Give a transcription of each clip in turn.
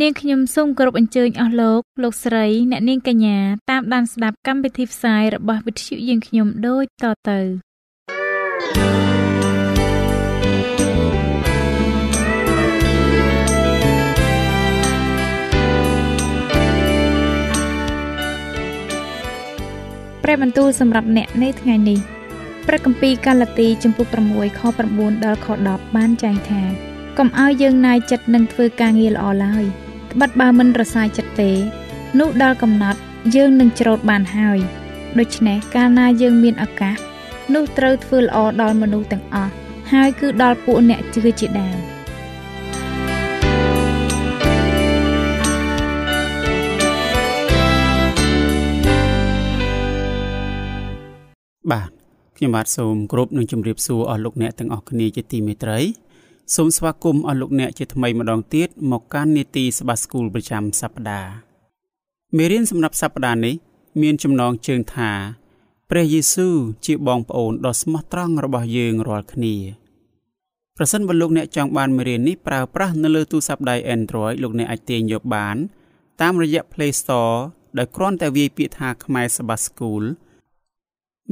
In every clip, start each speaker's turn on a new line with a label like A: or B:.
A: នាងខ្ញុំសូមគោរពអញ្ជើញអស់លោកលោកស្រីអ្នកនាងកញ្ញាតាមដានស្ដាប់កម្មវិធីផ្សាយរបស់វិទ្យុយើងខ្ញុំដូចតទៅព្រះបន្ទូលសម្រាប់អ្នកនៅថ្ងៃនេះព្រះគម្ពីរកាឡាទី ចំពុក6ខ9ដល់ខ10បានចែងថា កុំឲ្យយើងណាយចិត្តនឹងធ្វើការងារល្អឡើយត្បិតបើមិនរសាយចិត្តទេ នោះដល់កំណត់យើងនឹងច្រូតបានហើយដូច្នេះកាលណាយើងមានឱកាស នោះត្រូវធ្វើល្អដល់មនុស្សទាំងអស់ហើយគឺដល់ពួកអ្នកជឿជាដើម
B: បាទខ្ញុំបាទសូមគោរពនឹងជម្រាបសួរអស់លោកអ្នកទាំងអស់គ្នាជាទីមេត្រី សូមស្វាគមន៍អស់លោកអ្នកជាថ្មីម្ដងទៀតមកកាន់នីតិសបាស្គូលប្រចាំសប្ដាហ៍មេរៀនសម្រាប់សប្ដាហ៍នេះ មានចំណងជើងថា ព្រះយេស៊ូវជាបងប្អូនដ៏ស្មោះត្រង់របស់យើងរាល់គ្នាប្រសិនបើលោកអ្នកចង់បានមេរៀននេះប្រើប្រាស់នៅលើទូរស័ព្ទដៃ Android លោកអ្នកអាចទាញយកបាន តាមរយៈ Play Store ដោយគ្រាន់តែវាយពាក្យថាខ្មែរសបាស្គូល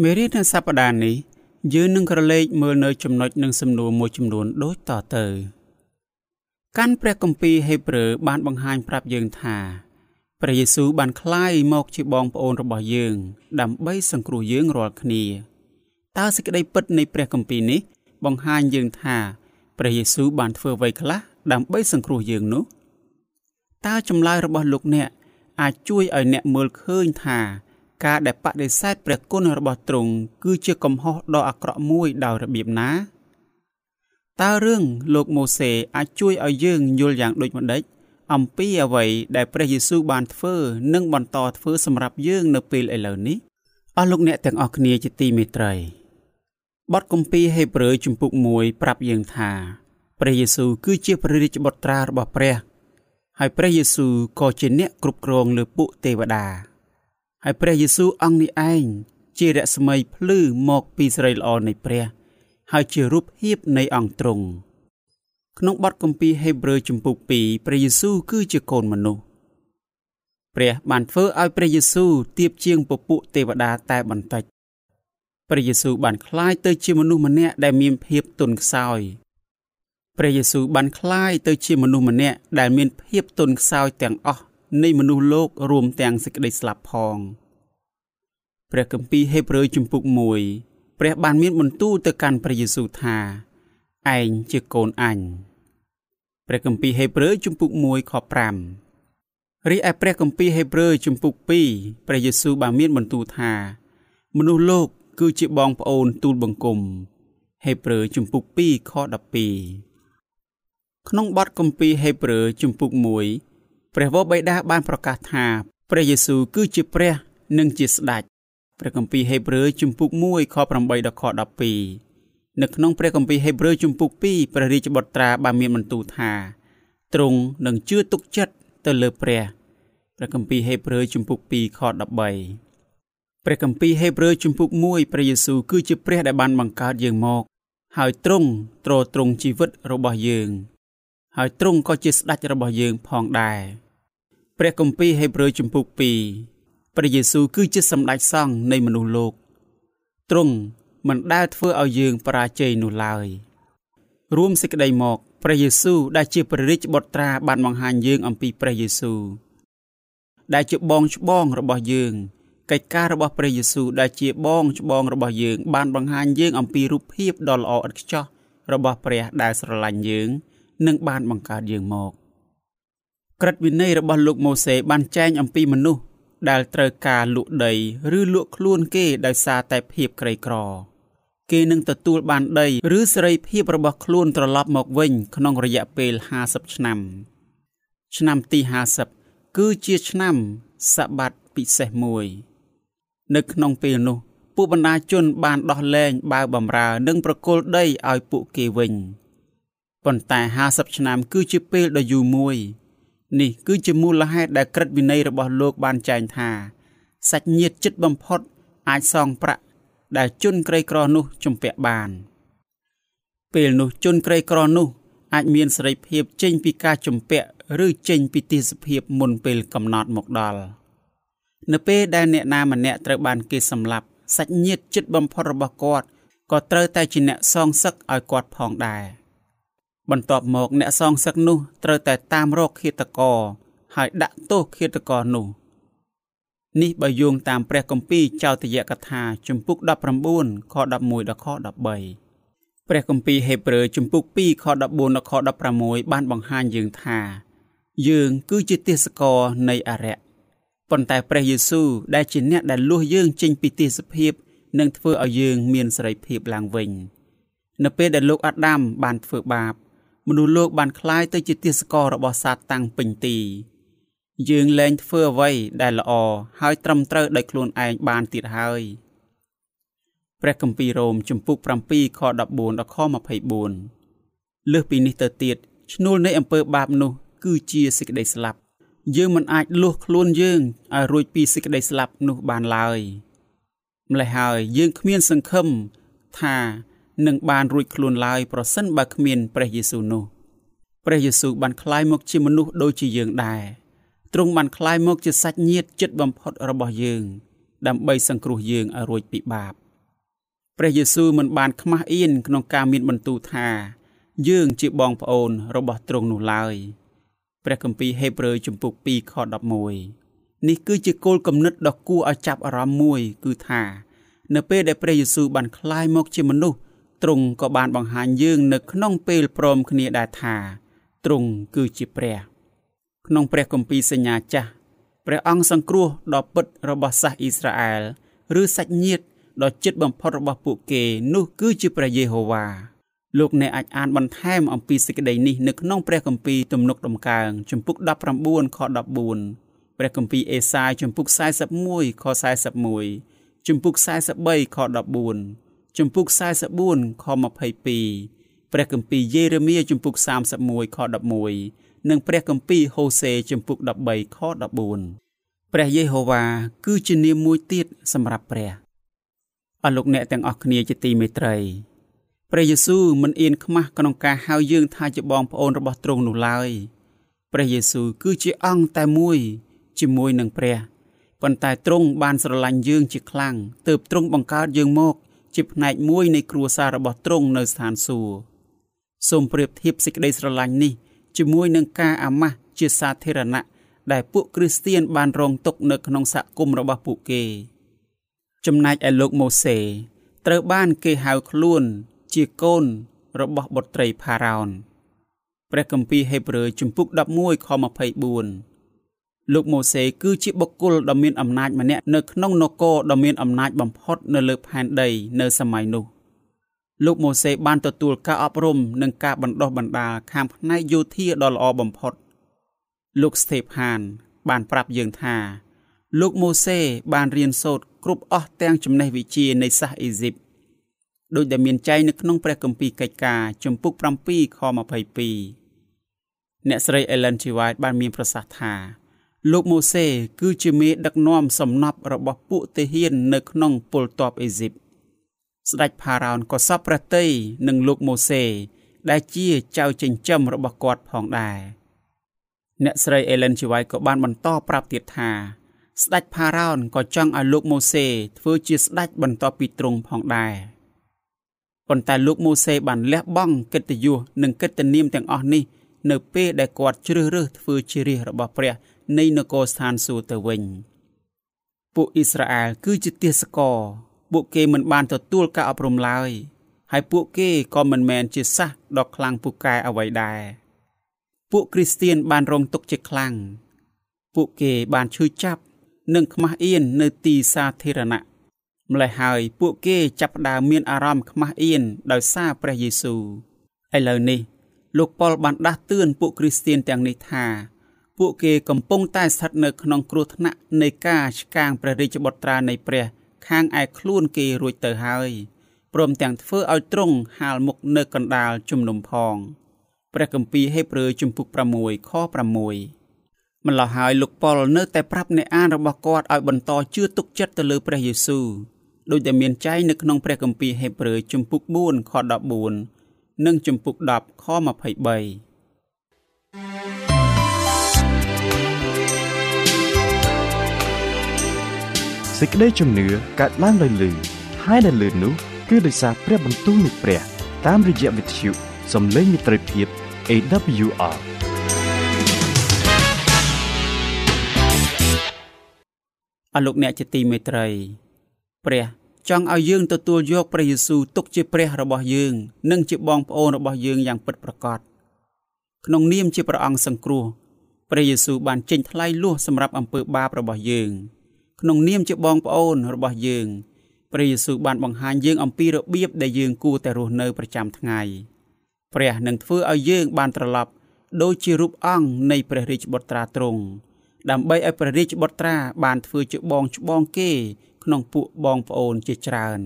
B: មេរៀននៅសប្តាហ៍នេះ យើងនឹងក្រឡេកមើលនៅចំណុចនិងសំណួរមួយចំនួនដូចតទៅកាន់ព្រះគម្ពីរហេព្រើរបានបង្ហាញប្រាប់យើងថាព្រះយេស៊ូវបានក្លាយមកជាបងប្អូនរបស់យើង ដើម្បីសង្គ្រោះយើងរាល់គ្នាតើសេចក្តីពិតនៃព្រះគម្ពីរនេះ បង្ហាញយើងថាព្រះយេស៊ូវបានធ្វើអ្វីខ្លះដើម្បីសង្គ្រោះយើងនោះតើចម្លើយរបស់លោកអ្នកអាចជួយឲ្យអ្នកមើលឃើញថា ការដែលបដិសេធព្រះគុណរបស់ទ្រង់គឺជាកំហុសដ៏អាក្រក់មួយដោយរបៀបណាតើរឿងលោកម៉ូសេអាចជួយឲ្យយើងយល់យ៉ាងដូចម្តេចអំពីអ្វីដែលព្រះយេស៊ូវបានធ្វើនិងបន្តធ្វើសម្រាប់យើងនៅពេលឥឡូវនេះអស់លោកអ្នកទាំងអស់គ្នាជាទីមេត្រីបទគម្ពីរហេព្រើរជំពូក1ប្រាប់យើងថាព្រះយេស៊ូវគឺជាព្រះរាជបុត្រារបស់ព្រះ ហើយព្រះយេស៊ូវក៏ជាអ្នកគ្រប់គ្រងលើពួកទេវតា ហើយព្រះយេស៊ូវអង្គនេះឯងជារស្មីភ្លឺមកពីសេរីល្អនៃព្រះ ហើយជារូបភាពនៃអង្គទ្រង់ក្នុងបទគម្ពីរហេព្រើរជំពូក2ព្រះយេស៊ូវគឺជាកូនមនុស្សព្រះបានធ្វើឲ្យព្រះយេស៊ូវទៀបជាងពពួកទេវតាតែបន្តិចព្រះយេស៊ូវបានคล้ายទៅជាមនុស្សម្នាក់ដែលមានភាពទន់ខ្សោយព្រះយេស៊ូវបានคล้ายទៅជាមនុស្សម្នាក់ដែលមានភាពទន់ខ្សោយទាំងអស់ នៃមនុស្សលោករួមទាំងសេចក្តីស្លាប់ផងព្រះគម្ពីរហេព្រើរជំពូក1ព្រះបានមានបន្ទូលទៅកាន់ព្រះយេស៊ូវថាឯងជាកូនអញព្រះគម្ពីរហេព្រើរជំពូក1ខ5រីឯព្រះគម្ពីរហេព្រើរជំពូក2ព្រះយេស៊ូវបានមានបន្ទូលថា មនុស្សលោកគឺជាបងប្អូនទូលបង្គំហេព្រើរជំពូក2ខ12ក្នុងបទគម្ពីរហេព្រើរជំពូក1 ព្រះវរបិតាបានប្រកាសថាព្រះយេស៊ូវគឺជាព្រះនិងជាស្ដេចព្រះគម្ពីរហេព្រើរជំពូក1ខ8ដល់ខ12នៅក្នុងព្រះគម្ពីរហេព្រើរជំពូក2ព្រះរាជបុត្រាបានមានបន្ទូលថាទ្រង់នឹងជឿទុកចិត្តទៅលើព្រះព្រះគម្ពីរហេព្រើរជំពូក2ខ13ព្រះគម្ពីរហេព្រើរជំពូក1ព្រះយេស៊ូវគឺជាព្រះដែលបានបង្កើតយើងមក ហើយទ្រង់ទ្រទ្រង់ជីវិតរបស់យើង ហើយទ្រង់ក៏ជាស្ដេចរបស់យើងផងដែរព្រះគម្ពីរហេព្រើរជំពូក2ព្រះយេស៊ូវគឺជាសម្ដេចសង្ឃនៃមនុស្សលោកទ្រង់មិនដែលធ្វើឲ្យយើងបរាជ័យនោះឡើយរួមសេចក្តីមកព្រះយេស៊ូវដែលជាព្រះរាជបុត្រាបានបង្ហាញយើងអំពីព្រះយេស៊ូវដែលជាបងច្បងរបស់យើងកិច្ចការរបស់ព្រះយេស៊ូវដែលជាបងច្បងរបស់យើង បានបង្ហាញយើងអំពីរូបភាពដ៏ល្អឥតខ្ចោះរបស់ព្រះដែលស្រឡាញ់យើង នឹងបានបង្កើតយើងមកក្រឹតវិន័យរបស់លោកម៉ូសេបានចែងអំពីមនុស្សដែលត្រូវការលក់ដី ឬលក់ខ្លួនគេដោយសារតែភាពក្រីក្រ គេនឹងទទួលបានដី ឬសេរីភាពរបស់ខ្លួនត្រឡប់មកវិញ ក្នុងរយៈពេល50ឆ្នាំ ឆ្នាំទី50គឺជាឆ្នាំសបាតពិសេសមួយ នៅក្នុងពេលនោះពួកបណ្ដាជនបានដោះលែងបាវបំរើ និងប្រគល់ដីឲ្យពួកគេវិញ ប៉ុន្តែ50ឆ្នាំគឺជាពេលដ៏យូរមួយនេះគឺជាមូលហេតុដែលក្រឹតវិន័យរបស់លោកបានចែងថាសាច់ញាតិចិត្តបំផុតអាចសងប្រាក់ដែលជនក្រីក្រនោះជំពាក់បាន ពេលនោះជនក្រីក្រនោះ អាចមានសេរីភាពចេញពីការជំពាក់ឬចេញពីទេសភាពមុនពេលកំណត់មកដល់នៅពេលដែលអ្នកណាម្នាក់ត្រូវបានគេសម្លាប់សាច់ញាតិចិត្តបំផុតរបស់គាត់ក៏ត្រូវតែជាអ្នកសងសឹកឲ្យគាត់ផងដែរ បន្ទាប់មកអ្នកសងសឹកនោះត្រូវតែតាមរកឃាតករហើយដាក់ទោសឃាតករនោះនេះបើយោងតាមព្រះគម្ពីរចោទយកថាជំពូក19ខ11ដល់ខ13ព្រះគម្ពីរហេព្រើរជំពូក2ខ14ដល់ខ16បានបង្ហាញយើងថា យើងគឺជាទេសករនៃអរិយប៉ុន្តែព្រះយេស៊ូវដែលជាអ្នកដែលលួសយើងចេញពីទេសភាពនឹងធ្វើឲ្យយើងមានសេរីភាពឡើងវិញ នៅពេលដែលលោកអាដាមបានធ្វើបាប មនុស្សលោកបានคล้ายទៅជាទេសកររបស់សាតាំងពេញទីយើងលែងធ្វើអ្វីដែលល្អហើយត្រឹមត្រូវដោយខ្លួនឯងបានទៀតហើយព្រះគម្ពីររ៉ូមជំពូក7ខ14ដល់ខ24លើសពីនេះទៅទៀតឈ្នួលនៃអំពើបាបនោះគឺជាសេចក្តីស្លាប់យើងមិនអាចលួសខ្លួនយើងឲ្យរួចពីសេចក្តីស្លាប់នោះបានឡើយម្ល៉េះហើយយើងគ្មានសង្ឃឹមថា នឹងបានរួចខ្លួនឡើយប្រសិនបើគ្មានព្រះយេស៊ូវនោះព្រះយេស៊ូវបានក្លាយមកជាមនុស្សដូចជាយើងដែរទ្រង់បានក្លាយមកជាសាច់ញាតិចិត្តបំផុតរបស់យើង ដើម្បីសង្គ្រោះយើងឲ្យរួចពីបាបព្រះយេស៊ូវមិនបានខ្មាស់អៀនក្នុងការមានបន្ទូលថា យើងជាបងប្អូនរបស់ទ្រង់នោះឡើយព្រះគម្ពីរហេព្រើរជំពូក2ខ11នេះគឺជាគោលគំនិតដ៏គួរឲ្យចាប់អារម្មណ៍មួយគឺថា នៅពេលដែលព្រះយេស៊ូវបានក្លាយមកជាមនុស្ស ទ្រង់ក៏បានបង្ហាញយើងនៅក្នុងពេលព្រមគ្នាដែរថាទ្រង់គឺជាព្រះ ក្នុងព្រះគម្ពីរសញ្ញាចាស់ព្រះអង្គសង្គ្រោះដ៏ពិតរបស់សាសអ៊ីស្រាអែលឬសាច់ញាតិដ៏ជិតបំផុតរបស់ពួកគេនោះគឺជាព្រះយេហូវ៉ាលោកអ្នកអាចអានបន្ថែមអំពីសេចក្តីនេះនៅក្នុងព្រះគម្ពីរទំនុកដំកើងជំពូក19ខ14ព្រះគម្ពីរអេសាយជំពូក41ខ41ជំពូក43ខ14 ជំពូក44ខ22ព្រះគម្ពីរយេរេមៀជំពូក31ខ11និងព្រះគម្ពីរហូសេជំពូក13ខ14ព្រះយេហូវ៉ាគឺជានាមមួយទៀតសម្រាប់ព្រះអរលោកអ្នកទាំងអស់គ្នាជាទីមេត្រីព្រះយេស៊ូវមិនអៀនខ្មាស់ក្នុងការហៅយើងថាជាបងប្អូនរបស់ទ្រង់នោះឡើយព្រះយេស៊ូវគឺជាអង្គតែមួយជាមួយនឹងព្រះប៉ុន្តែទ្រង់បានស្រឡាញ់យើងជាខ្លាំងទើបទ្រង់បង្កើតយើងមក ជាផ្នែកមួយនៃគ្រួសាររបស់ទ្រង់នៅស្ថានសួគ៌សូមប្រៀបធៀបសេចក្តីស្រឡាញ់នេះជាមួយនឹងការអាម៉ាស់ជាសាធារណៈដែលពួកគ្រីស្ទៀនបានរងទុក្ខនៅក្នុងសហគមន៍របស់ពួកគេ ចំណែកឯលោកម៉ូសេត្រូវបានគេហៅខ្លួនជាកូនរបស់បុត្រីផារ៉ោនព្រះគម្ពីរហេព្រើរជំពូក11ខ24 លោកម៉ូសេគឺជាបុគ្គលដ៏មានអំណាចម្នាក់នៅក្នុងនគរដ៏មានអំណាចបំផុតនៅលើផែនដីនៅសម័យនោះលោកម៉ូសេបានទទួលការអប់រំនិងការបណ្ដុះបណ្ដាលខាងផ្នែកយោធាដ៏ល្អបំផុតលោកស្តេផាន បានប្រាប់យើងថាលោកម៉ូសេបានរៀនសូត្រគ្រប់អស់ទាំងចំណេះវិជ្ជានៃសាសអេស៊ីបដោយដែលមានចែងនៅក្នុងព្រះគម្ពីរកិច្ចការជំពូក7ខ22អ្នកស្រី Ellen G. White បានមានប្រសាសន៍ថា លោកម៉ូសេគឺជាមេដឹកនាំសំណប់របស់ពួកទាហាននៅក្នុងពលទ័ពអេស៊ីបស្ដេចផារ៉ោនក៏សពព្រះតីនឹងលោកម៉ូសេដែលជាចៅចិញ្ចឹមរបស់គាត់ផងដែរអ្នកស្រីអេឡិនជីវ៉ៃក៏បានបន្តប្រាប់ទៀតថាស្ដេចផារ៉ោនក៏ចង់ឲ្យលោកម៉ូសេធ្វើជាស្ដេចបន្ទាប់ពីទ្រង់ផងដែរប៉ុន្តែលោកម៉ូសេបានលះបង់កិត្តិយសនិងកិត្តិនាមទាំងអស់នេះ នៅពេលដែលគាត់ជ្រើសរើសធ្វើជារាជរបស់ព្រះ នៃនគរស្ថានសួគ៌ទៅវិញ ពួកអ៊ីស្រាអែលគឺជាទាសករពួកគេមិនបានទទួលការអប់រំឡើយ ហើយពួកគេក៏មិនមែនជាសះដ៏ខ្លាំងពូកែអ្វីដែរពួកគ្រីស្ទៀនបានរងទុក្ខជាខ្លាំងពួកគេបានឈឺចាប់និងខ្មាស់អៀននៅទីសាធារណៈម្ល៉េះហើយពួកគេចាប់ផ្ដើមមានអារម្មណ៍ខ្មាស់អៀនដោយសារព្រះយេស៊ូវឥឡូវនេះ លោកប៉ុលបានដាស់តឿនពួកគ្រីស្ទៀនទាំងនេះថា ពួកគេកំពុងតែស្ថិតនៅក្នុងគ្រោះថ្នាក់នៃការឆ្កាងព្រះរាជបុត្រានៃព្រះ ខាងឯខ្លួនគេរួចទៅហើយព្រមទាំងធ្វើឲ្យទ្រង់ហាលមុខនៅកណ្ដាលជំនុំផងព្រះគម្ពីរហេព្រើរជំពូក6ខ6ម្ល៉េះហើយលោកប៉ុលនៅតែប្រាប់អ្នកអានរបស់គាត់ឲ្យបន្តជឿទុកចិត្តទៅលើព្រះយេស៊ូវដោយដែលមានចែងនៅក្នុងព្រះគម្ពីរហេព្រើរជំពូក4ខ14និងជំពូក10ខ23
C: សេចក្តីជំនឿកើតឡើងដោយលឺហើយដែលលឺនោះគឺដោយសារព្រះបន្ទូលនៃព្រះ តាមរយៈវិទ្យុសំឡេងមិត្តភាព AWR
B: អរលោកអ្នកជាទីមេត្រីព្រះចង់ឲ្យយើងទទួលយកព្រះយេស៊ូវទុកជាព្រះរបស់យើង និងជាបងប្អូនរបស់យើងយ៉ាងពិតប្រាកដក្នុងនាមជាព្រះអង្គសង្គ្រោះព្រះយេស៊ូវបានចេញថ្លៃលួសសម្រាប់អំពើបាបរបស់យើង ក្នុងនាមជាបងប្អូនរបស់យើងព្រះយេស៊ូវបានបង្ហាញយើងអំពីរបៀបដែលយើងគួរតែរស់នៅប្រចាំថ្ងៃព្រះនឹងធ្វើឲ្យយើងបានត្រឡប់ដូចជារូបអង្គនៃព្រះរាជបុត្រាទ្រង់ដើម្បីឲ្យព្រះរាជបុត្រាបានធ្វើជាបងច្បងគេក្នុងពួកបងប្អូនជាច្រើន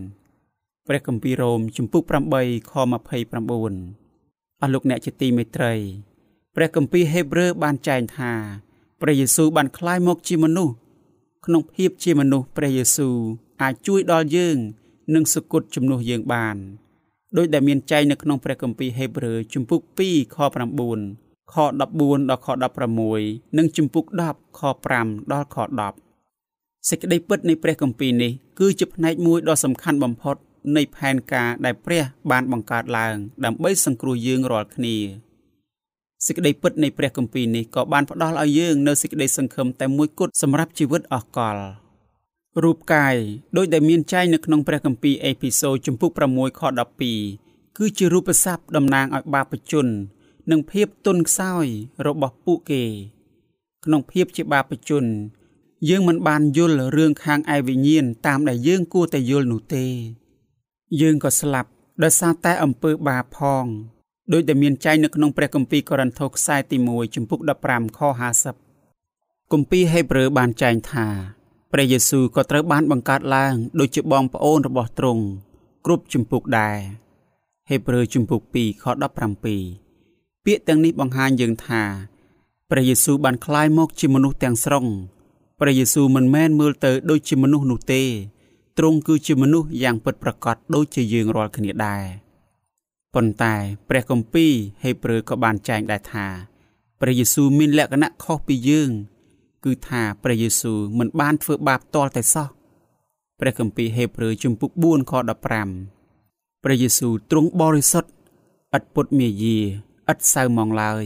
B: ព្រះគម្ពីររ៉ូមជំពូក8ខ29អស់លោកអ្នកជាទីមេត្រីព្រះគម្ពីរហេព្រើរបានចែងថាព្រះយេស៊ូវបានក្លាយមកជាមនុស្ស ក្នុងភាពជាមនុស្សព្រះយេស៊ូវអាចជួយដល់យើងនិងសុគតជំនួសយើងបានដោយដែលមានចែងនៅក្នុងព្រះគម្ពីរហេព្រើរជំពូក2ខ9ខ14ដល់ខ16និងជំពូក10ខ5ដល់ខ10សេចក្តីពិតនៃព្រះគម្ពីរនេះគឺជាផ្នែកមួយដ៏សំខាន់បំផុតនៃផែនការដែលព្រះបានបង្កើតឡើងដើម្បីសង្គ្រោះយើងរាល់គ្នា សេចក្តីពិតនៃព្រះគម្ពីរនេះក៏បានផ្ដល់ឲ្យយើងនូវសេចក្តីសង្ឃឹមតែមួយគត់សម្រាប់ជីវិតអស់កលរូបកាយដោយដែលមានចែងនៅក្នុងព្រះគម្ពីរអេពីសូតជំពូក6ខ12គឺជារូបស័ព្ទតំណាងឲ្យបាបជន និងភាពទន់ខ្សោយរបស់ពួកគេ ក្នុងភាពជាបាបជន យើងមិនបានយល់រឿងខាងឯវិញ្ញាណតាមដែលយើងគួរតែយល់នោះទេ យើងក៏ស្លាប់ដោយសារតែអំពើបាបផង ដោយដែលមានចែងនៅក្នុងព្រះគម្ពីរកូរិនថូសខ្សែទី1ជំពូក15ខ50គម្ពីរហេព្រើរបានចែងថាព្រះយេស៊ូវក៏ត្រូវបានបង្កើតឡើងដូចជាបងប្អូនរបស់ទ្រង់គ្រប់ជំពូកដែរហេព្រើរជំពូក2ខ17ពាក្យទាំងនេះបង្ហាញយើងថាព្រះយេស៊ូវបានក្លាយមកជាមនុស្សទាំងស្រុងព្រះយេស៊ូវមិនមែនមើលទៅដូចជាមនុស្សនោះទេទ្រង់គឺជាមនុស្សយ៉ាងពិតប្រាកដដូចជាយើងរាល់គ្នាដែរ ប៉ុន្តែព្រះគម្ពីរហេព្រើរក៏បានចែងដែរថាព្រះយេស៊ូវមានលក្ខណៈខុសពីយើង គឺថាព្រះយេស៊ូវមិនបានធ្វើបាបតលតែសោះព្រះគម្ពីរហេព្រើរជំពូក4ខ15ព្រះយេស៊ូវទ្រង់បរិសុទ្ធឥតពុតមាយាឥតសៅមងឡើយ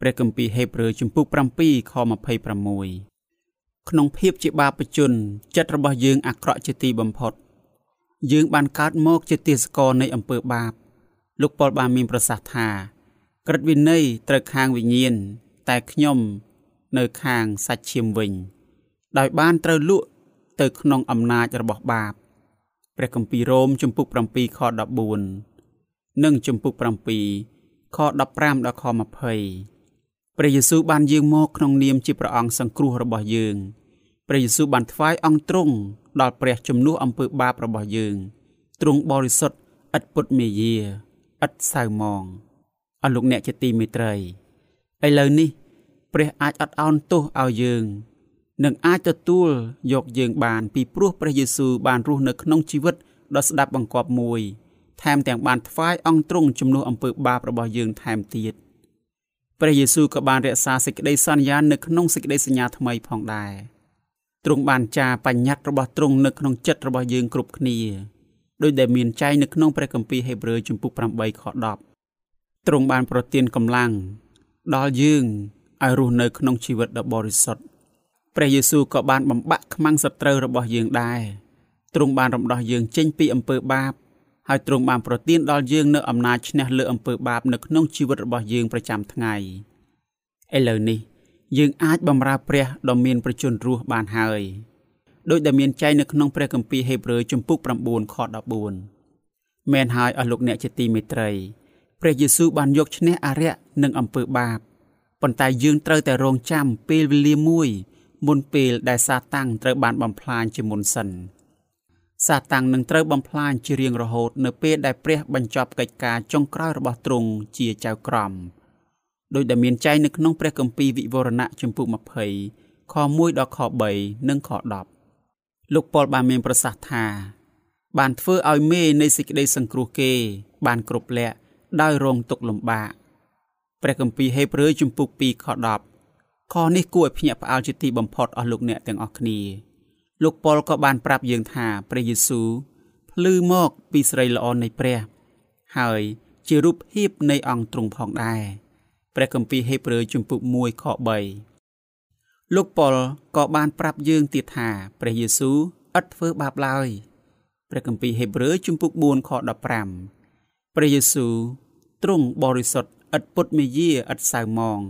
B: ព្រះគម្ពីរហេព្រើរជំពូក7ខ26ក្នុងភាពជាបាបជនចិត្តរបស់យើងអាក្រក់ជាទីបំផុត យើងបានកើតមកជាទាសករនៃអំពើបាប លោកប៉ុលបានមានប្រសាសន៍ថាក្រឹតវិន័យត្រូវខាងវិញ្ញាណតែខ្ញុំនៅខាងសាច់ឈាមវិញ ដោយបានត្រូវលក់ទៅក្នុងអំណាចរបស់បាបព្រះគម្ពីររ៉ូមជំពូក7ខ14និងជំពូក7ខ15ដល់ខ20ព្រះយេស៊ូវបានយាងមកក្នុងនាមជាព្រះអង្គសង្គ្រោះរបស់យើងព្រះយេស៊ូវបានថ្វាយអង្គទ្រង់ដល់ព្រះជំនួសអំពើបាបរបស់យើងទ្រង់បរិសុទ្ធឥតពុតមេយា ឥតសៅមងអស់លោកអ្នកជាទីមេត្រីឥឡូវនេះ ព្រះអាចអត់ឱនទោសឲ្យយើងនិងអាចទទួលយកយើងបានពីព្រោះព្រះយេស៊ូវបានរស់នៅក្នុងជីវិតដ៏ស្ដាប់បង្គាប់មួយ ថែមទាំងបានថ្វាយអង្គទ្រង់ជំនួសអំពើបាបរបស់យើងថែមទៀតព្រះយេស៊ូវក៏បានរក្សាសេចក្តីសន្យានៅក្នុងសេចក្តីសញ្ញាថ្មីផងដែរទ្រង់បានចារបញ្ញត្តិរបស់ទ្រង់នៅក្នុងចិត្តរបស់យើងគ្រប់គ្នា ដោយដែលមានចែងនៅក្នុងព្រះគម្ពីរហេព្រើរជំពូក8ខ10ទ្រង់បានប្រទានកម្លាំងដល់យើងឲ្យរស់នៅក្នុងជីវិតដ៏បរិសុទ្ធព្រះយេស៊ូវក៏បានបំបាក់ខ្មាំងសត្រូវរបស់យើងដែរទ្រង់បានរំដោះយើងចេញពីអំពើបាបហើយទ្រង់បានប្រទានដល់យើងនូវអំណាចឈ្នះលើអំពើបាបនៅក្នុងជីវិតរបស់យើងប្រចាំថ្ងៃឥឡូវនេះ យើងអាចបម្រើព្រះដ៏មានប្រជញ្ញរស់បានហើយ ដោយដែលមានចែងនៅក្នុងព្រះគម្ពីរហេព្រើរជំពូក9ខ14មែនហើយអស់លោកអ្នកជាទីមេត្រីព្រះយេស៊ូវបានយកឈ្នះអរិយនិងអំពើបាបប៉ុន្តែយើងត្រូវតែរងចាំពេលវេលាមួយ មុនពេលដែលសាតាំងត្រូវបានបំផ្លាញជាមុនសិនសាតាំងនឹងត្រូវបំផ្លាញជារៀងរហូត នៅពេលដែលព្រះបញ្ចប់កិច្ចការចុងក្រោយរបស់ទ្រង់ជាចៅក្រមដោយដែលមានចែងនៅក្នុងព្រះគម្ពីរវិវរណៈជំពូក20ខ1ដល់ខ3និងខ10 លោកប៉ុលបានមានប្រសាសន៍ថា បានធ្វើឲ្យមេនៃសេចក្តីសង្គ្រោះគេ បានគ្រប់លក្ខដោយរងទុក្ខលំបាកព្រះគម្ពីរហេព្រើរជំពូក2ខ10ខនេះគួរឲ្យភ្ញាក់ផ្អើលជាទីបំផុតអស់លោកអ្នកទាំងអស់គ្នាលោកប៉ុលក៏បានប្រាប់យើងថាព្រះយេស៊ូវភ្លឺមកពីស្រីល្អនៃព្រះ ហើយជារូបភាពនៃអង្គទ្រង់ផងដែរព្រះគម្ពីរហេព្រើរជំពូក1ខ3 លោកប៉ុលក៏បានប្រាប់យើងទៀតថាព្រះយេស៊ូវឥតធ្វើបាបឡើយព្រះគម្ពីរហេព្រើរជំពូក4ខ15ព្រះយេស៊ូវទ្រង់បរិសុទ្ធឥតពុតមេយាឥតសៅមង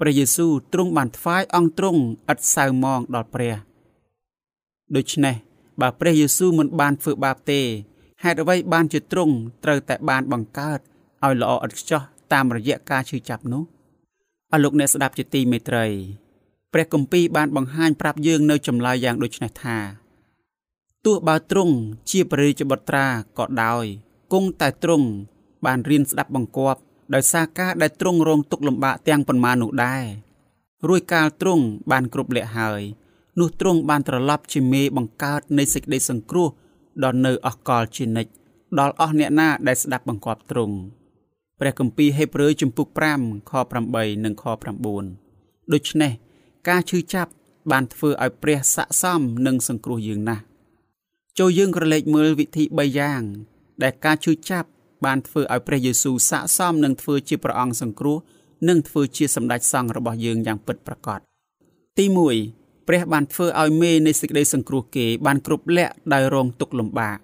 B: ព្រះយេស៊ូវទ្រង់បានថ្វាយអង្គទ្រង់ឥតសៅមងដល់ព្រះដូច្នេះបើព្រះយេស៊ូវមិនបានធ្វើបាបទេហេតុអ្វីបានជាទ្រង់ត្រូវតែបានបង្កើតឲ្យល្អឥតខ្ចោះតាមរយៈការឈឺចាប់នោះអរលោកអ្នកស្ដាប់ជាទីមេត្រី ព្រះគម្ពីរបានបង្ហាញប្រាប់យើងនៅចម្លើយយ៉ាងដូចនេះថាទោះបើទ្រង់ជាព្រះរាជបុត្រាក៏ដោយគង់តែទ្រង់បានរៀនស្ដាប់បង្គាប់ដោយសារការដែលទ្រង់រងទុក្ខលំបាកទាំងប៉ុន្មាននោះដែររួចកាលទ្រង់បានគ្រប់លក្ខហើយនោះទ្រង់បានត្រឡប់ជាមេបង្កើតនៃសេចក្តីសង្គ្រោះដល់នៅអស់កលជានិច្ចដល់អស់អ្នកណាដែលស្ដាប់បង្គាប់ទ្រង់ព្រះគម្ពីរហេព្រើរជំពូក5ខ8និងខ9ដូច្នេះ ការឈឺចាប់បានធ្វើឲ្យព្រះស័កសមនឹងសង្គ្រោះយើងណាស់ចូលយើងក្រឡេកមើលវិធី3យ៉ាង ដែលការឈឺចាប់បានធ្វើឲ្យព្រះយេស៊ូវស័កសមនឹងធ្វើជាព្រះអង្គសង្គ្រោះនិងធ្វើជាសម្ដេចសង្ឃរបស់យើងយ៉ាងពិតប្រាកដទី1ព្រះបានធ្វើឲ្យមេនៃសេចក្តីសង្គ្រោះគេបានគ្រប់លក្ខដោយរងទុក្ខលំបាក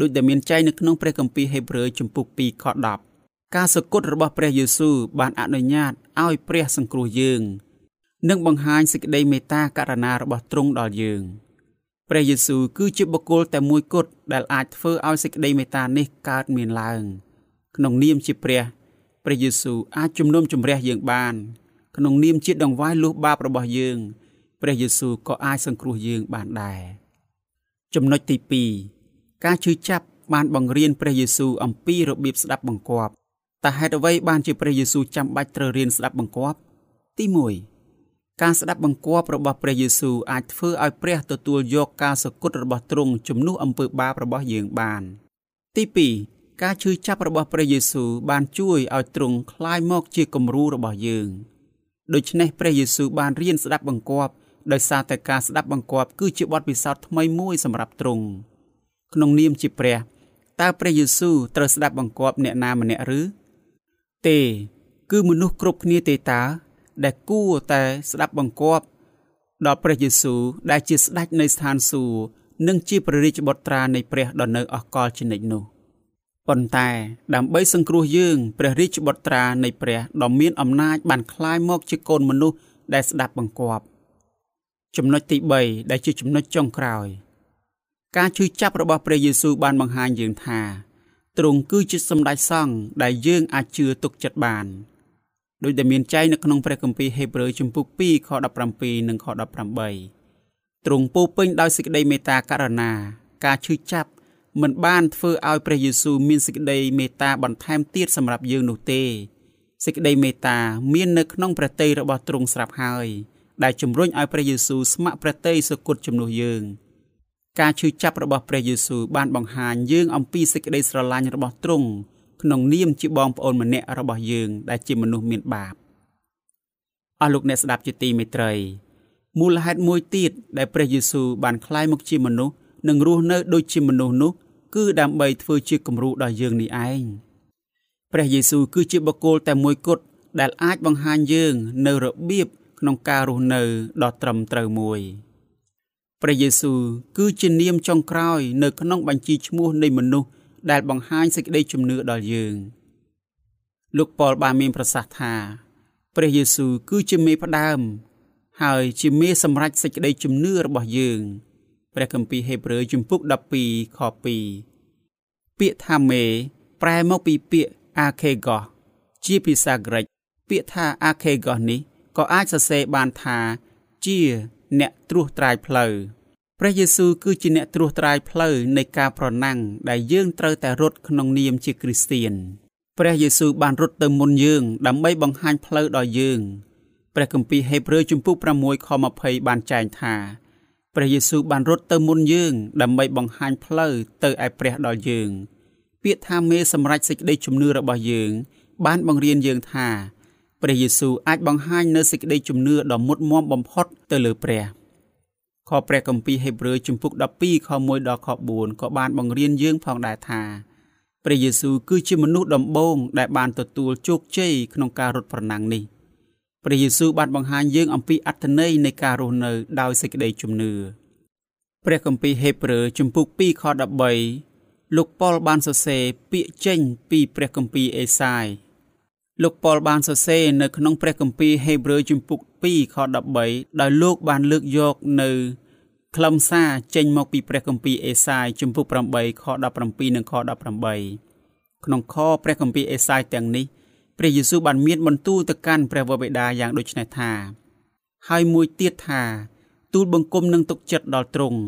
B: ដូចដែលមានចែងនៅក្នុងព្រះគម្ពីរហេព្រើរជំពូក2ខ10ការសគត់របស់ព្រះយេស៊ូវបានអនុញ្ញាតឲ្យព្រះសង្គ្រោះយើង និងបង្ហាញសេចក្តីមេត្តាករុណារបស់ទ្រង់ដល់យើង។ព្រះយេស៊ូវគឺជាបុគ្គលតែមួយគត់ដែលអាចធ្វើឲ្យសេចក្តីមេត្តានេះកើតមានឡើង ក្នុងនាមជាព្រះព្រះយេស៊ូវអាចជំនុំជម្រះយើងបាន ក្នុងនាមជាដង្វាយលុះបាបរបស់យើងព្រះយេស៊ូវក៏អាចសង្គ្រោះយើងបានដែរចំណុចទី2ការជឿចាប់បានបង្រៀនព្រះយេស៊ូវអំពីរបៀបស្ដាប់បង្គាប់តើហេតុអ្វីបានជាព្រះយេស៊ូវចាំបាច់ត្រូវរៀនស្ដាប់បង្គាប់ទី1 ការស្ដាប់បង្គាប់របស់ព្រះយេស៊ូវអាចធ្វើឲ្យព្រះទទួលយកការសគត់របស់ទ្រង់ជំនួសអំពើបាបរបស់យើងបាន ទី2ការឈឺចាប់របស់ព្រះយេស៊ូវបានជួយឲ្យទ្រង់คลายមកជាគំរូរបស់យើងដូច្នេះព្រះយេស៊ូវបានរៀនស្ដាប់បង្គាប់ដោយសារតែការស្ដាប់បង្គាប់គឺជាបទពិសោធន៍ថ្មីមួយសម្រាប់ទ្រង់ក្នុងនាមជាព្រះតើព្រះយេស៊ូវត្រូវស្ដាប់បង្គាប់អ្នកណាម្នាក់ឬទេ គឺមនុស្សគ្រប់គ្នាទេតើ ដែលគួរតែស្ដាប់បង្គាប់ដល់ព្រះយេស៊ូវដែលជាស្ដេចនៃស្ថានសួគ៌និងជាព្រះរាជបុត្រានៃព្រះដ៏នៅអកលជានិច្ចនោះប៉ុន្តែដើម្បីសង្គ្រោះយើងព្រះរាជបុត្រានៃព្រះដ៏មានអំណាចបានคลายមកជាកូនមនុស្សដែលស្ដាប់បង្គាប់ចំណុចទី3ដែលជាចំណុចចុងក្រោយ ការជឿចាប់របស់ព្រះយេស៊ូវបានបង្ហាញយើងថាទ្រង់គឺជាសម្ដេចសង្ឃដែលយើងអាចជឿទុកចិត្តបាន។ ដោយដែលមានចែងនៅក្នុងព្រះគម្ពីរហេព្រើរជំពូក2ខ17និងខ18ទ្រង់ពោពេញដោយសេចក្តីមេត្តាករុណា ការឈឺចាប់មិនបានធ្វើឲ្យព្រះយេស៊ូវមានសេចក្តីមេត្តាបន្ថែមទៀតសម្រាប់យើងនោះទេសេចក្តីមេត្តាមាននៅក្នុងព្រះទ័យរបស់ទ្រង់ស្រាប់ហើយ ដែលជំរុញឲ្យព្រះយេស៊ូវស្ម័គ្រព្រះទ័យសគត់ជំនួសយើងការឈឺចាប់របស់ព្រះយេស៊ូវបានបង្ហាញយើងអំពីសេចក្តីស្រឡាញ់របស់ទ្រង់ ក្នុងនាមជាបងប្អូនម្នាក់របស់យើង ដែលជាមនុស្សមានបាបអស់លោកអ្នកស្ដាប់ជាទីមេត្រីមូលហេតុមួយទៀតដែលព្រះយេស៊ូវបានក្លាយមកជាមនុស្សនិងរស់នៅដូចជាមនុស្សនោះគឺដើម្បីធ្វើជាគំរូដល់យើងនេះឯងព្រះយេស៊ូវគឺជាបុគ្គលតែមួយគត់ដែលអាចបង្ហាញយើងនៅរបៀបក្នុងការរស់នៅដ៏ត្រឹមត្រូវមួយព្រះយេស៊ូវគឺជានាមចុងក្រោយនៅក្នុងបញ្ជីឈ្មោះនៃមនុស្ស ដែលបង្ហាញសេចក្តីជំនឿដល់យើងលោកប៉ុលបានមានប្រសាសន៍ថាព្រះយេស៊ូវគឺជាមេផ្ដើម ហើយជាមេសម្រេចសេចក្តីជំនឿរបស់យើងព្រះគម្ពីរហេព្រើរជំពូក12ខ2ពាក្យថាមេប្រែមកពីពាក្យ archegos ជាភាសាក្រិកពាក្យថា Archegos នេះក៏អាចសរសេរបានថាជាអ្នកត្រួសត្រាយផ្លូវ ព្រះយេស៊ូវគឺជាអ្នកត្រួសត្រាយផ្លូវនៃការប្រណាំងដែលយើងត្រូវតែរត់ក្នុងនាមជាគ្រីស្ទៀនព្រះយេស៊ូវបានរត់ទៅមុនយើងដើម្បីបង្ហាញផ្លូវដល់យើងព្រះគម្ពីរហេព្រើរជំពូក6ខ20បានចែងថាព្រះយេស៊ូវបានរត់ទៅមុនយើងដើម្បីបង្ហាញផ្លូវទៅឯព្រះដល់យើង ពាក្យថាមេសម្រេចសេចក្តីជំនឿរបស់យើង បានបង្រៀនយើងថាព្រះយេស៊ូវអាចបង្ហាញនូវសេចក្តីជំនឿដ៏មុតមមបំផុតទៅលើព្រះ ខព្រះគម្ពីរហេព្រើរជំពូក12ខ1ដល់ខ4ក៏បានបង្រៀនយើងផងដែរថាព្រះយេស៊ូវគឺជាមនុស្សដំបូងដែលបានទទួលជោគជ័យក្នុងការរត់ប្រណាំងនេះព្រះយេស៊ូវបានបង្ហាញយើងអំពីអត្ថន័យនៃការរស់នៅដោយសេចក្តីជំនឿព្រះគម្ពីរហេព្រើរជំពូក2ខ13លោកប៉ុលបានសរសេរពាក្យចេញពីព្រះគម្ពីរអេសាយ លោកប៉ុលបានសរសេរនៅក្នុងព្រះគម្ពីរហេព្រើរជំពូក2ខ13ដោយលោកបានលើកយកនៅខ្លឹមសារចេញមកពីព្រះគម្ពីរអេសាយជំពូក8ខ17និងខ18ក្នុងខព្រះគម្ពីរអេសាយទាំងនេះព្រះយេស៊ូវបានមានបន្ទូលទៅកាន់ព្រះវរបិតាយ៉ាងដូចនេះថា ហើយមួយទៀតថា ទូលបង្គំនឹងទុកចិត្តដល់ទ្រង់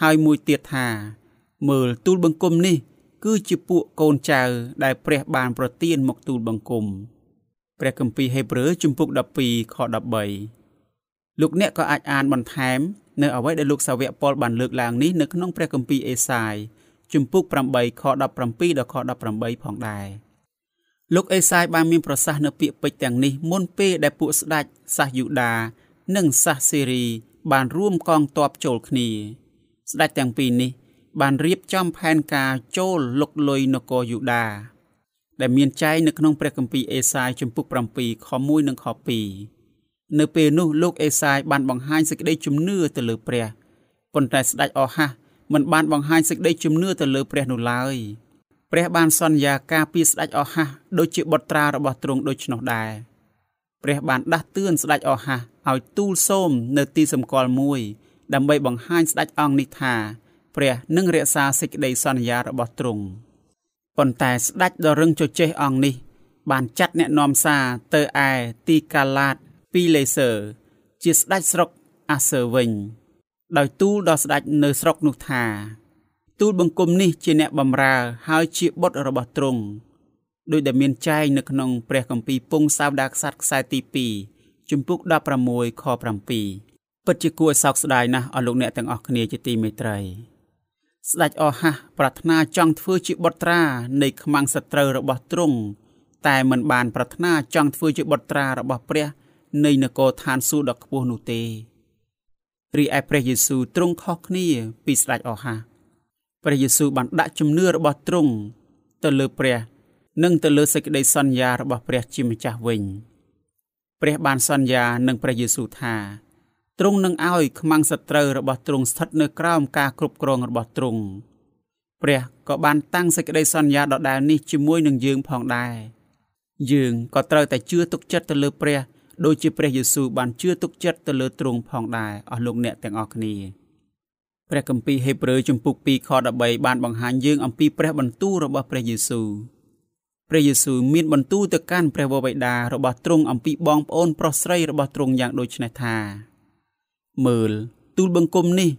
B: ហើយមួយទៀតថា មើលទូលបង្គំនេះ គឺជាពួកកូនចៅដែលព្រះបានប្រទានមកទូលបង្គំព្រះគម្ពីរហេព្រើរជំពូក12ខ13លោកអ្នកក៏អាចអានបន្ថែមនៅអ្វីដែលលោកសាវកប៉ុលបានលើកឡើងនេះនៅក្នុងព្រះគម្ពីរអេសាយជំពូក8ខ17ដល់ខ18ផងដែរលោកអេសាយបានមានប្រសាសន៍នៅពាក្យពេចន៍ទាំងនេះមុនពេលដែលពួកស្ដេចសាសយូដានិងសាសសេរីបានរួមកងទ័ពចូលគ្នា ស្ដេចទាំងពីរនេះ បានរៀបចំផែនការចូលលុកលុយនគរយូដា ដែលមានចែងនៅក្នុងព្រះគម្ពីរអេសាយជំពូក7ខ1និងខ2នៅពេលនោះលោកអេសាយបានបង្ហាញសេចក្តីជំនឿទៅលើព្រះប៉ុន្តែស្ដេចអហាសមិនបានបង្ហាញសេចក្តីជំនឿទៅលើព្រះនោះឡើយព្រះបានសន្យាការពារស្ដេចអហាសដូចជាបុត្រារបស់ទ្រង់ដូច្នោះដែរព្រះបានដាស់តឿនស្ដេចអហាសឲ្យទូលសូមនៅទីសម្គាល់មួយ ដើម្បីបង្ហាញស្ដេចអង្គនេះថា ព្រះនឹងរក្សាសេចក្តីសន្យារបស់ទ្រង់ប៉ុន្តែស្ដេចដ៏រឹងជជែកអង្គនេះ បានចាត់អ្នកនាំសារទៅឯទីកាឡាតពីលេសឺជាស្ដេចស្រុកអាសឺវិញ ដោយទូលដល់ស្ដេចនៅស្រុកនោះថា ទូលបង្គំនេះជាអ្នកបម្រើហើយជាបុត្ររបស់ទ្រង់ដោយដែលមានចែងនៅក្នុងព្រះគម្ពីរពងសាវតារក្សត្រខ្សែទី2ជំពូក16ខ7ពិតជាគួរឲ្យសោកស្ដាយណាស់អស់លោកអ្នកទាំងអស់គ្នាជាទីមេត្រី ស្ដេចអរហាសប្រាថ្នាចង់ធ្វើជាបុត្រានៃខ្មាំងសត្រូវរបស់ទ្រង់តែមិនបានប្រាថ្នាចង់ធ្វើជាបុត្រារបស់ព្រះនៃនគរឋានសួគ៌ដ៏ខ្ពស់នោះទេរីឯព្រះយេស៊ូវទ្រង់ខុសគ្នាពីស្ដេចអរហាសព្រះយេស៊ូវបានដាក់ជំនឿរបស់ទ្រង់ទៅលើព្រះ និងទៅលើសេចក្តីសន្យារបស់ព្រះជាម្ចាស់វិញ ព្រះបានសន្យានឹងព្រះយេស៊ូវថា ទ្រង់នឹងឲ្យខ្មាំងសត្រូវរបស់ទ្រង់ស្ថិតនៅក្រោមការគ្រប់គ្រងរបស់ទ្រង់ព្រះក៏បានតាំងសេចក្តីសន្យាដដែលនេះជាមួយនឹងយើងផងដែរយើងក៏ត្រូវតែជឿទុកចិត្តទៅលើព្រះដូចជាព្រះយេស៊ូវបានជឿទុកចិត្តទៅលើទ្រង់ផងដែរអស់លោកអ្នកទាំងអស់គ្នាព្រះគម្ពីរហេព្រើរជំពូក2ខ13បានបង្ហាញយើងអំពីព្រះបន្ទូលរបស់ព្រះយេស៊ូវព្រះយេស៊ូវមានបន្ទូលទៅកាន់ព្រះវរបិតារបស់ទ្រង់អំពីបងប្អូនប្រុសស្រីរបស់ទ្រង់យ៉ាងដូចនេះថា មើលទូលបង្គំនេះ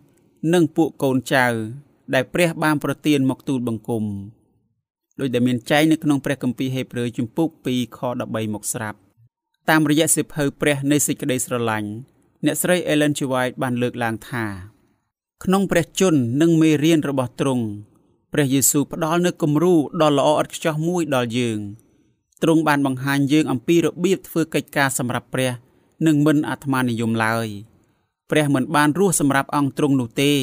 B: និងពួកកូនចៅ ដែលព្រះបានប្រទានមកទូលបង្គំដោយដែលមានចែងនៅក្នុងព្រះគម្ពីរហេព្រើរជំពូក2ខ13មកស្រាប់តាមរយៈសិភៅព្រះនៃសេចក្តីស្រឡាញ់អ្នកស្រី Ellen G. White បានលើកឡើងថាក្នុងព្រះជន្មនិងមេរៀនរបស់ទ្រង់ព្រះយេស៊ូវផ្ដល់នូវគំរូដ៏ល្អឥតខ្ចោះមួយដល់យើងទ្រង់បានបង្ហាញយើងអំពីរបៀបធ្វើកិច្ចការសម្រាប់ព្រះ និងមិនអាត្មានិយមឡើយ ព្រះមិនបានរស់សម្រាប់អង្គទ្រង់នោះទេ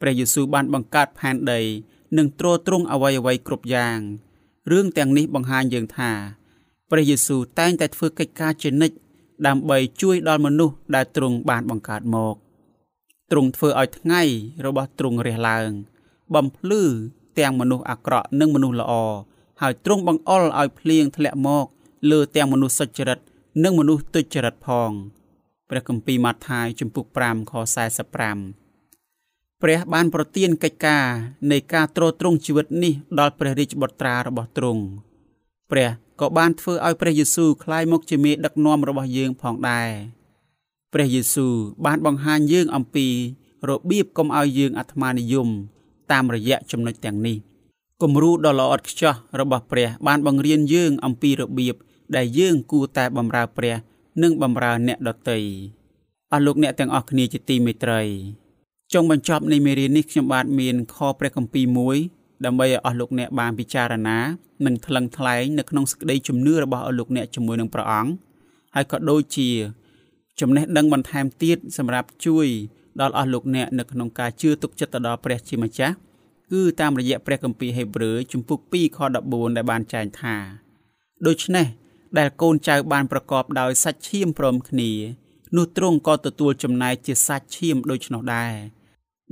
B: ព្រះយេស៊ូវបានបង្កើតផែនដី និងទ្រទ្រង់អ្វីអ្វីគ្រប់យ៉ាងរឿងទាំងនេះបង្ហាញយើងថាព្រះយេស៊ូវតែងតែធ្វើកិច្ចការជានិច្ចដើម្បីជួយដល់មនុស្សដែលទ្រង់បានបង្កើតមកទ្រង់ធ្វើឲ្យថ្ងៃរបស់ទ្រង់រះឡើង បំភ្លឺទាំងមនុស្សអាក្រក់និងមនុស្សល្អហើយទ្រង់បង្អុលឲ្យភ្លៀងធ្លាក់មក លើទាំងមនុស្សសុចរិត និងមនុស្សទុច្ចរិតផង ព្រះគម្ពីរម៉ាថាយជំពូក5ខ45ព្រះបានប្រទានកិច្ចការនៃការទ្រទ្រង់ជីវិតនេះដល់ព្រះរាជបុត្រារបស់ទ្រង់ព្រះក៏បានធ្វើឲ្យព្រះយេស៊ូវក្លាយមកជាមេដឹកនាំរបស់យើងផងដែរព្រះយេស៊ូវបានបង្ហាញយើងអំពីរបៀបកុំឲ្យយើងអាត្មានិយមតាមរយៈចំណុចទាំងនេះគំរូដ៏ល្អឥតខ្ចោះរបស់ព្រះបានបង្រៀនយើងអំពីរបៀបដែលយើងគួរតែបម្រើព្រះ និងបម្រើអ្នកដទៃអស់លោកអ្នកទាំងអស់គ្នាជាទីមេត្រីចុងបញ្ចប់នៃមេរៀននេះខ្ញុំបាទមានខព្រះគម្ពីរមួយដើម្បីឲ្យអស់លោកអ្នកបានពិចារណានិងថ្លឹងថ្លែងនៅក្នុងសេចក្តីជំនឿរបស់អស់លោកអ្នកជាមួយនឹងព្រះអង្គហើយក៏ដូចជា ចំណេះដឹងបន្ថែមទៀតសម្រាប់ជួយដល់អស់លោកអ្នកនៅក្នុងការជឿទុកចិត្តទៅដល់ព្រះជាម្ចាស់គឺតាមរយៈព្រះគម្ពីរហេព្រើរជំពូក2ខ14ដែលបានចែងថាដូច្នេះ ដែលកូនចៅបានប្រកបដោយសាច់ឈាមព្រមគ្នានោះទ្រង់ក៏ទទួលចំណែកជាសាច់ឈាមដូច្នោះដែរ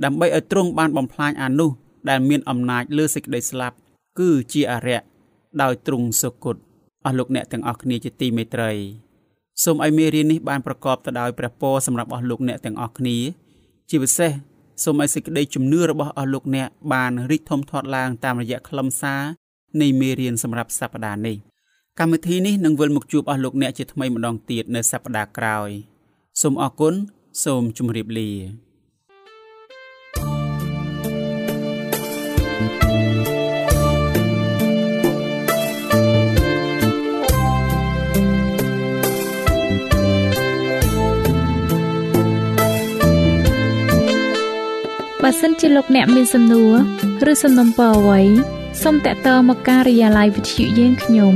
B: ដើម្បីឲ្យទ្រង់បានបំផ្លាញអានោះដែលមានអំណាចលើសេចក្តីស្លាប់ គឺជាអរិយដោយទ្រង់សុគតអស់លោកអ្នកទាំងអស់គ្នាជាទីមេត្រីសូមឲ្យមេរៀននេះបានប្រកបទៅដោយព្រះពរសម្រាប់អស់លោកអ្នកទាំងអស់គ្នា ជាពិសេសសូមឲ្យសេចក្តីជំនឿរបស់អស់លោកអ្នកបានរីកធំធាត់ឡើងតាមរយៈខ្លឹមសារនៃមេរៀនសម្រាប់សប្តាហ៍នេះ កម្មវិធីនេះនឹងវិលមកជួបអស់លោកអ្នកជាថ្មីម្ដងទៀតនៅសប្តាហ៍ក្រោយសូមអរគុណសូមជម្រាបលា
A: បើសិនជាលោកអ្នកមានសំណួរឬសំណុំពរអ្វីសូមតាក់ទងមកការិយាល័យវិទ្យុយើងខ្ញុំ